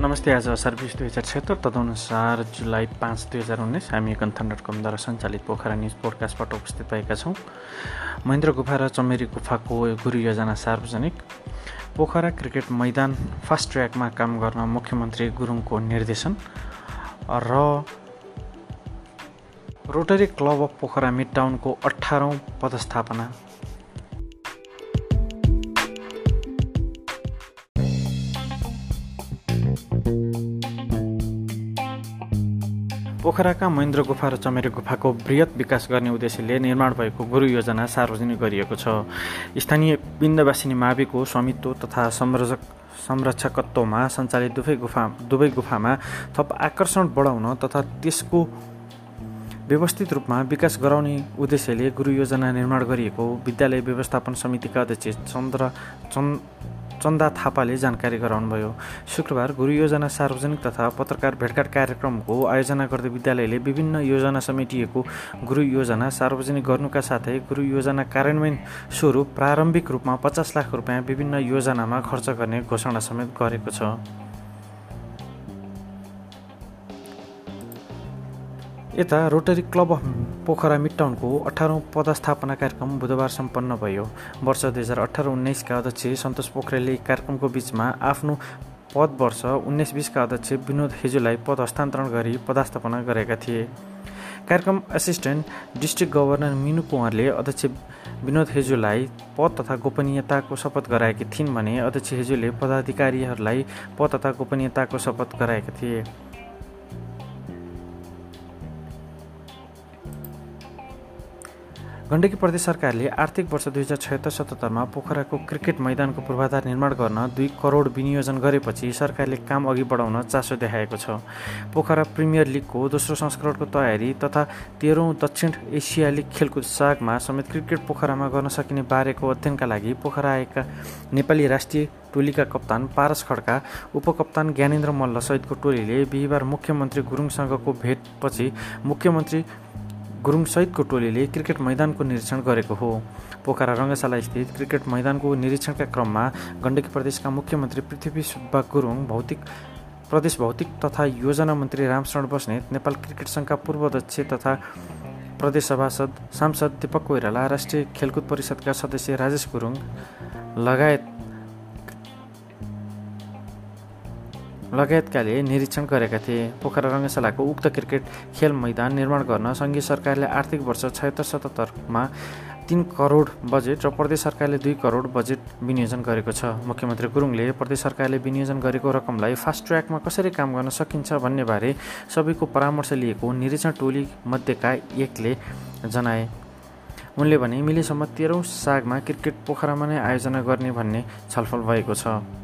नमस्ते आज असार बिस दुई हजार छत्तर तदनुसार जुलाई पाँच दुई हजार उन्नाइस हामी कन्थन डट कमद्वारा सञ्चालित पोखरा न्युज पोडकास्टबाट उपस्थित भएका छौँ। महेन्द्र गुफा र चमेरी गुफाको गुरु योजना सार्वजनिक। पोखरा क्रिकेट मैदान फास्ट ट्र्याकमा काम गर्न मुख्यमन्त्री गुरुङको निर्देशन। र Rotary Club of Pokhara mid टाउनको अठारौँ पदस्थापना। पोखराका महेन्द्र गुफा र चमेरे गुफाको वृहत विकास गर्ने उद्देश्यले निर्माण भएको गुरु योजना सार्वजनिक गरिएको छ। स्थानीय बिन्दवासिनी माविको स्वामित्व तथा संरक्षक संरक्षकत्वमा सञ्चालित दुवै गुफा दुवै गुफामा थप आकर्षण बढाउन तथा त्यसको व्यवस्थित रूपमा विकास गराउने उद्देश्यले गुरु योजना निर्माण गरिएको विद्यालय व्यवस्थापन समितिका अध्यक्ष चन्द्र चन्द चन्दा थापाले जानकारी गराउनुभयो। शुक्रबार गुरु योजना सार्वजनिक तथा पत्रकार भेटघाट कार्यक्रमको आयोजना गर्दै विद्यालयले विभिन्न योजना समेटिएको गुरु योजना सार्वजनिक गर्नुका साथै गुरु योजना कार्यान्वयन स्वरूप प्रारम्भिक रूपमा पचास लाख रुपियाँ विभिन्न योजनामा खर्च गर्ने घोषणा समेत गरेको छ। यता रोटरी क्लब अफ पोखरा मिडटाउनको अठारौँ पदस्थापना कार्यक्रम बुधबार सम्पन्न भयो। वर्ष दुई हजार अठार उन्नाइसका अध्यक्ष सन्तोष पोखरेलले कार्यक्रमको बिचमा आफ्नो पद वर्ष उन्नाइस बिसका अध्यक्ष विनोद हेजुलाई पद हस्तान्तरण गरी पदस्थापना गरेका थिए। कार्यक्रम एसिस्टेन्ट डिस्ट्रिक्ट गभर्नर मिनु कुँवरले अध्यक्ष विनोद हेजुलाई पद तथा गोपनीयताको शपथ गराएकी थिइन् भने अध्यक्ष हेजुले पदाधिकारीहरूलाई पद तथा गोपनीयताको शपथ गराएका थिए। गण्डकी प्रदेश सरकारले आर्थिक वर्ष दुई हजार छयत्तर सतहत्तरमा पोखराको क्रिकेट मैदानको पूर्वाधार निर्माण गर्न दुई करोड विनियोजन गरेपछि सरकारले काम अघि बढाउन चासो देखाएको छ। पोखरा प्रिमियर लिगको दोस्रो संस्करणको तयारी तथा तेह्रौँ दक्षिण एसियाली खेलकुद सागमा समेत क्रिकेट पोखरामा गर्न सकिने बारेको अध्ययनका लागि पोखरा आएका नेपाली राष्ट्रिय टोलीका कप्तान पारस खड्का उपकप्तान ज्ञानेन्द्र मल्ल सहितको टोलीले बिहिबार मुख्यमन्त्री गुरुङसँगको भेटपछि मुख्यमन्त्री गुरुङसहितको टोलीले क्रिकेट मैदानको निरीक्षण गरेको हो। पोखरा रङ्गशाला स्थित क्रिकेट मैदानको निरीक्षणका क्रममा गण्डकी प्रदेशका मुख्यमन्त्री पृथ्वी सुब्बा गुरुङ भौतिक प्रदेश भौतिक तथा योजना मन्त्री रामशरण बस्नेत नेपाल क्रिकेट सङ्घका पूर्व अध्यक्ष तथा प्रदेश सभासद सांसद दीपक कोइराला राष्ट्रिय खेलकुद परिषदका सदस्य राजेश गुरुङ लगायत लगायतकाले निरीक्षण गरेका थिए। पोखरा रङ्गशालाको उक्त क्रिकेट खेल मैदान निर्माण गर्न सङ्घीय सरकारले आर्थिक वर्ष छयत्तर सतहत्तरमा तिन करोड बजेट र प्रदेश सरकारले दुई करोड बजेट विनियोजन गरेको छ। मुख्यमन्त्री गुरुङले प्रदेश सरकारले विनियोजन गरेको रकमलाई फास्ट ट्र्याकमा कसरी काम गर्न सकिन्छ भन्ने बारे सबैको परामर्श लिएको निरीक्षण टोली मध्येका एकले जनाए। उनले भने मिलेसम्म तेह्रौँ सागमा क्रिकेट पोखरामा नै आयोजना गर्ने भन्ने छलफल भएको छ।